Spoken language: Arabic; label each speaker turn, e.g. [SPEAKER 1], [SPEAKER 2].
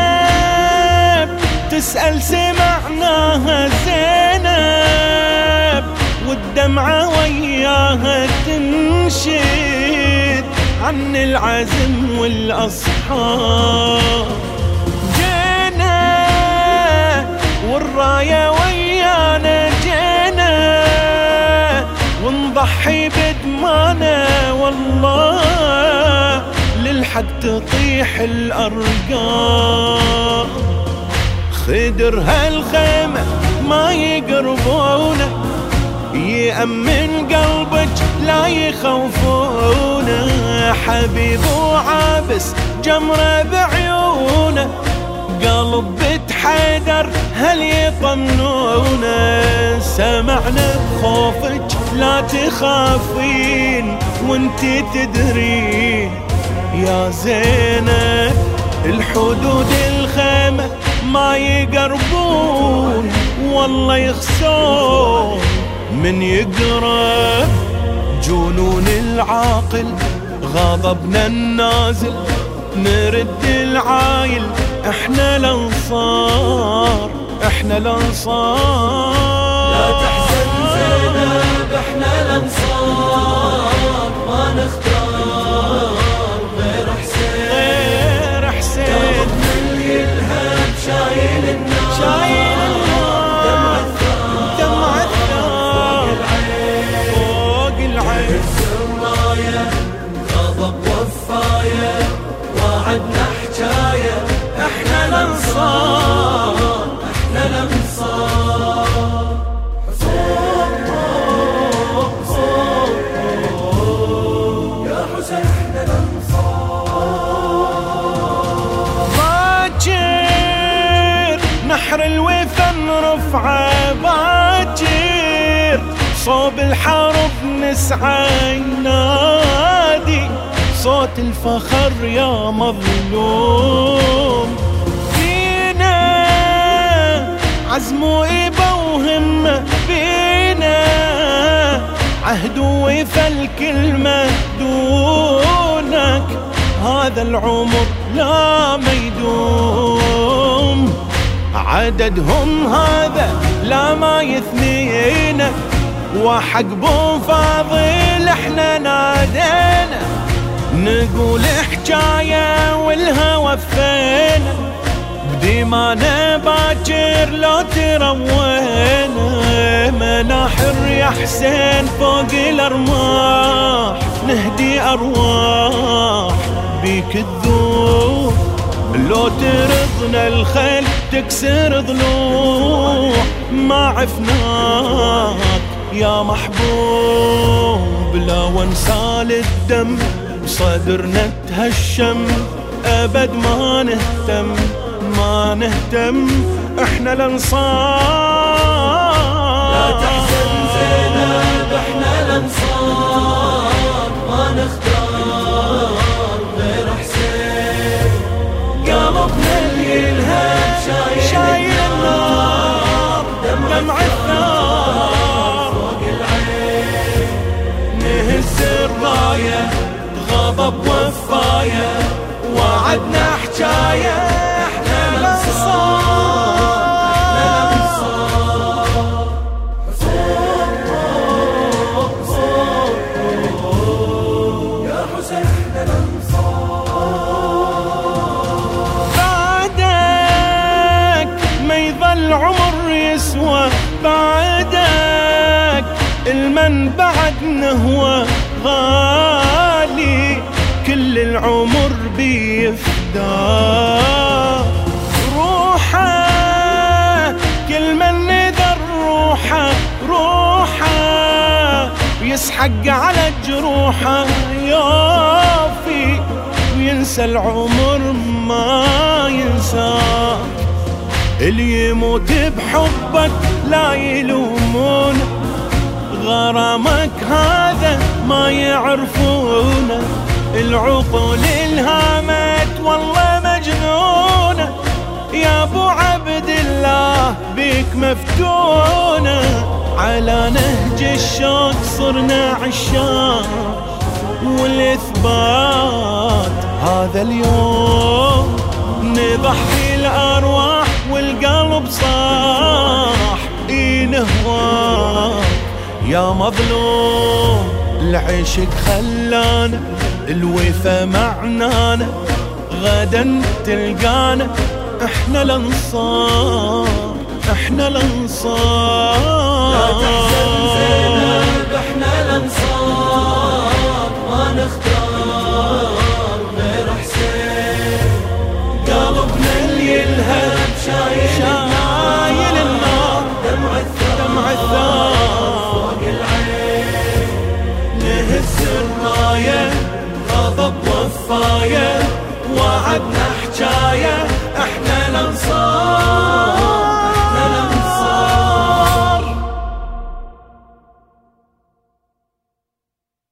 [SPEAKER 1] زينب تسأل سمعناها زينب والدمعة وياها تنشد عن العزم والأصحاب. جينا والراية ويانا جينا ونضحي بدمانا والله للحق تطيح الأرقام. خدر هالخيمة ما يقربونه يأمن قلبك لا يخوفونه. حبيب وعابس جمرة بعيونه قلب بنت حيدر هل يطمنونه. سمعنا بخوفك لا تخافين وانتي تدرين يا زينب الحدود الخيمة ما يقربون والله يخسون من يقرب جنون العاقل غضبنا النازل. نرد العايل إحنا الأنصار إحنا الأنصار.
[SPEAKER 2] لا تحزن زينب إحنا الأنصار ما نختار. وعدنا حكاية إحنا الأنصار إحنا الأنصار. يا إحنا
[SPEAKER 1] باجر نحر الوثن رفعه باجر صوب الحرب نسعى صوت الفخر يا مظلوم. فينا عزم وإبا وهمة فينا. عهد وفى الكلمة دونك هذا العمر لا ما يدوم عددهم هذا لا ما يثنينا وحق بو فاضل إحنا نادينا. نقول حكاية والهوى فينا بديمانا باكر لو تروينا. مناحر يا حسين فوق الارماح نهدي أرواح بيك الذوب لو ترضنا الخيل تكسر ضلوع. ما عفناك يا محبوب. لا وانسال الدم صدرنا تهشم. أبد ما نهتم ما نهتم. إحنا الأنصار.
[SPEAKER 2] لا تحزن زينب إحنا الأنصار. ما نختار.
[SPEAKER 1] وفاية وعدنا حكاية إحنا الانصار
[SPEAKER 2] يا حسين إحنا الانصار
[SPEAKER 1] بعدك ما يظل عمر يسوى بعدك المن بعد نهوى كل العمر بيفدى. روحه كل من نذر روحه روحه. يسحق على جروحه يوفي وينسى العمر ما ينساك اللي يموت بحبك لا يلومونه غرامك هذا ما يعرفونه العقول الهامت والله مجنونة. يا أبو عبد الله بك مفتونة. على نهج الشوق صرنا عشاق. والإثبات هذا اليوم نضحي الأرواح والقلب صاح. اي نهواك يا مظلوم العشق خلانا الوفا معنانا غدا تلقانا. إحنا الأنصار إحنا الأنصار.
[SPEAKER 2] لا
[SPEAKER 1] تحزن زينب إحنا الأنصار. ما نختار وصفايا وعدنا حجاية إحنا الأنصار.